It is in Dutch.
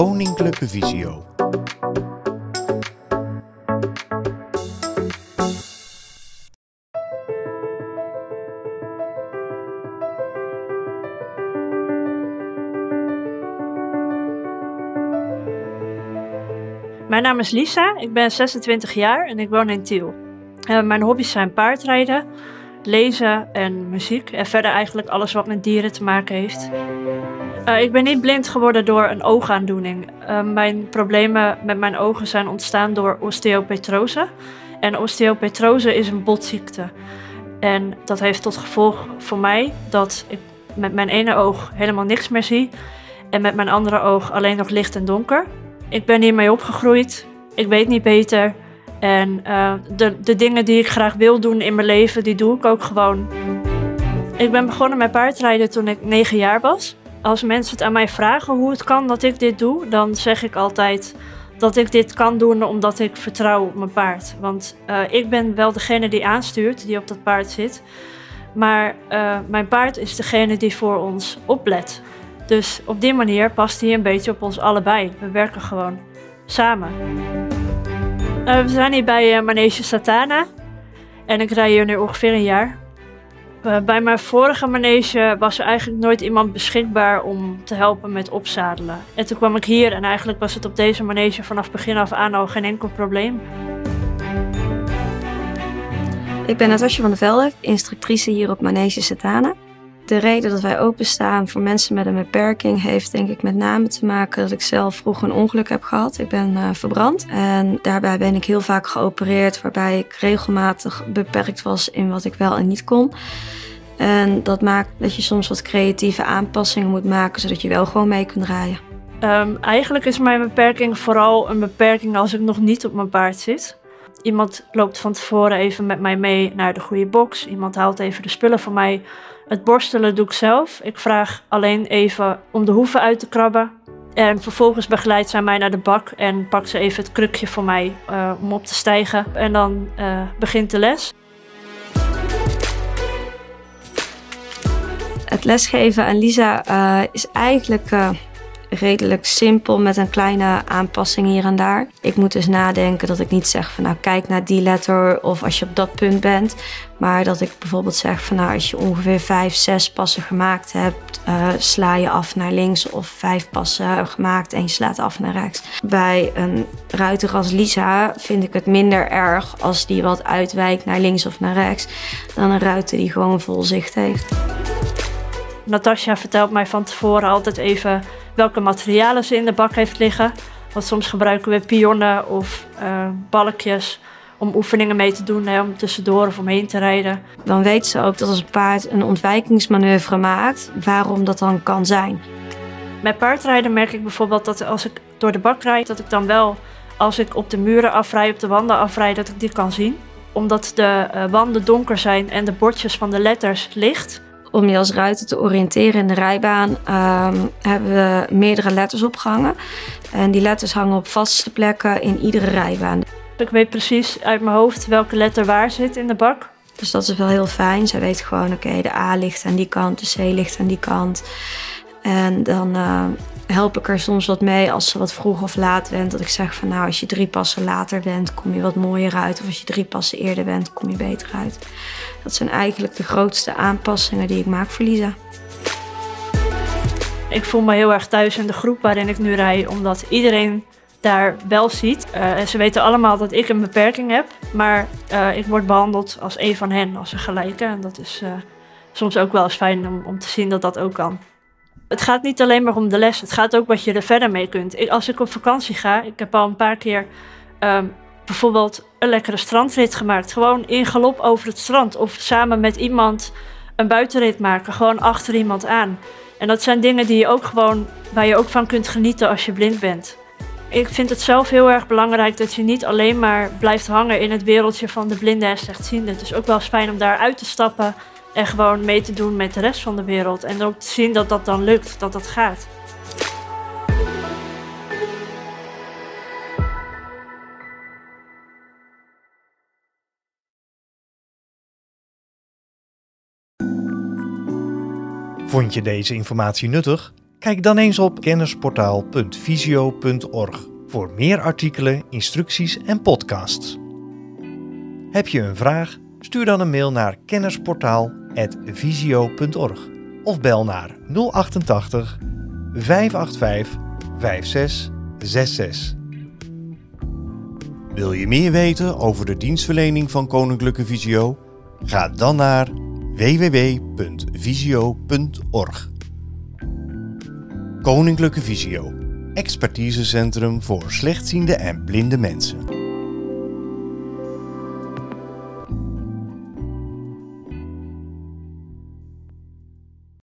Koninklijke Visio. Mijn naam is Lisa, ik ben 26 jaar en ik woon in Tiel. Uh, mijn hobby's zijn paardrijden, lezen en muziek. En verder eigenlijk alles wat met dieren te maken heeft. Uh, ik ben niet blind geworden door een oogaandoening. Uh, mijn problemen met mijn ogen zijn ontstaan door osteopetrose. En osteopetrose is een botziekte. En dat heeft tot gevolg voor mij dat ik met mijn ene oog helemaal niks meer zie. En met mijn andere oog alleen nog licht en donker. Ik ben hiermee opgegroeid. Ik weet niet beter. En uh, de, de dingen die ik graag wil doen in mijn leven, die doe ik ook gewoon. Ik ben begonnen met paardrijden toen ik negen jaar was. Als mensen het aan mij vragen hoe het kan dat ik dit doe, dan zeg ik altijd dat ik dit kan doen omdat ik vertrouw op mijn paard. Want uh, ik ben wel degene die aanstuurt, die op dat paard zit. Maar uh, mijn paard is degene die voor ons oplet. Dus op die manier past hij een beetje op ons allebei. We werken gewoon samen. Uh, we zijn hier bij Manege Satana. En ik rij hier nu ongeveer een jaar. Uh, bij mijn vorige manege was er eigenlijk nooit iemand beschikbaar om te helpen met opzadelen. En toen kwam ik hier en eigenlijk was het op deze manege vanaf begin af aan al geen enkel probleem. Ik ben Natasja van der Velde, instructrice hier op Manege Satana. De reden dat wij openstaan voor mensen met een beperking heeft denk ik met name te maken dat ik zelf vroeger een ongeluk heb gehad. Ik ben uh, verbrand en daarbij ben ik heel vaak geopereerd waarbij ik regelmatig beperkt was in wat ik wel en niet kon. En dat maakt dat je soms wat creatieve aanpassingen moet maken zodat je wel gewoon mee kunt rijden. Um, eigenlijk is mijn beperking vooral een beperking als ik nog niet op mijn paard zit. Iemand loopt van tevoren even met mij mee naar de goede box. Iemand haalt even de spullen voor mij. Het borstelen doe ik zelf. Ik vraag alleen even om de hoeven uit te krabben. En vervolgens begeleidt zij mij naar de bak en pakt ze even het krukje voor mij uh, om op te stijgen. En dan uh, begint de les. Het lesgeven aan Lisa uh, is eigenlijk redelijk simpel met een kleine aanpassing hier en daar. Ik moet dus nadenken dat ik niet zeg van nou kijk naar die letter of als je op dat punt bent. Maar dat ik bijvoorbeeld zeg van nou als je ongeveer vijf, zes passen gemaakt hebt, uh, sla je af naar links of vijf passen gemaakt en je slaat af naar rechts. Bij een ruiter als Lisa vind ik het minder erg als die wat uitwijkt naar links of naar rechts dan een ruiter die gewoon vol zicht heeft. Natasja vertelt mij van tevoren altijd even welke materialen ze in de bak heeft liggen. Want soms gebruiken we pionnen of uh, balkjes om oefeningen mee te doen, hè, om tussendoor of omheen te rijden. Dan weet ze ook dat als een paard een ontwijkingsmanoeuvre maakt, waarom dat dan kan zijn. Met paardrijden merk ik bijvoorbeeld dat als ik door de bak rijd, dat ik dan wel, als ik op de muren afrijd, op de wanden afrijd, dat ik die kan zien. Omdat de uh, wanden donker zijn en de bordjes van de letters licht, om je als ruiter te oriënteren in de rijbaan um, hebben we meerdere letters opgehangen. En die letters hangen op vaste plekken in iedere rijbaan. Ik weet precies uit mijn hoofd welke letter waar zit in de bak. Dus dat is wel heel fijn. Zij weet gewoon, oké, okay, de A ligt aan die kant, de C ligt aan die kant. En dan uh, help ik er soms wat mee als ze wat vroeg of laat bent. Dat ik zeg van nou, als je drie passen later bent, kom je wat mooier uit. Of als je drie passen eerder bent, kom je beter uit. Dat zijn eigenlijk de grootste aanpassingen die ik maak voor Lisa. Ik voel me heel erg thuis in de groep waarin ik nu rij, omdat iedereen daar wel ziet. Uh, ze weten allemaal dat ik een beperking heb, maar uh, ik word behandeld als een van hen, als een gelijke. En dat is uh, soms ook wel eens fijn om te zien dat dat ook kan. Het gaat niet alleen maar om de les, het gaat ook wat je er verder mee kunt. Als ik op vakantie ga, ik heb al een paar keer um, bijvoorbeeld een lekkere strandrit gemaakt. Gewoon in galop over het strand. Of samen met iemand een buitenrit maken. Gewoon achter iemand aan. En dat zijn dingen die je ook gewoon, waar je ook van kunt genieten als je blind bent. Ik vind het zelf heel erg belangrijk dat je niet alleen maar blijft hangen in het wereldje van de blinden en slechtzienden. Het is ook wel eens fijn om daar uit te stappen en gewoon mee te doen met de rest van de wereld. En ook te zien dat dat dan lukt, dat dat gaat. Vond je deze informatie nuttig? Kijk dan eens op kennisportaal.visio.org voor meer artikelen, instructies en podcasts. Heb je een vraag? Stuur dan een mail naar kennisportaal.visio.org of bel naar 088 585 5666. Wil je meer weten over de dienstverlening van Koninklijke Visio? Ga dan naar www.visio.org. Koninklijke Visio, expertisecentrum voor slechtziende en blinde mensen.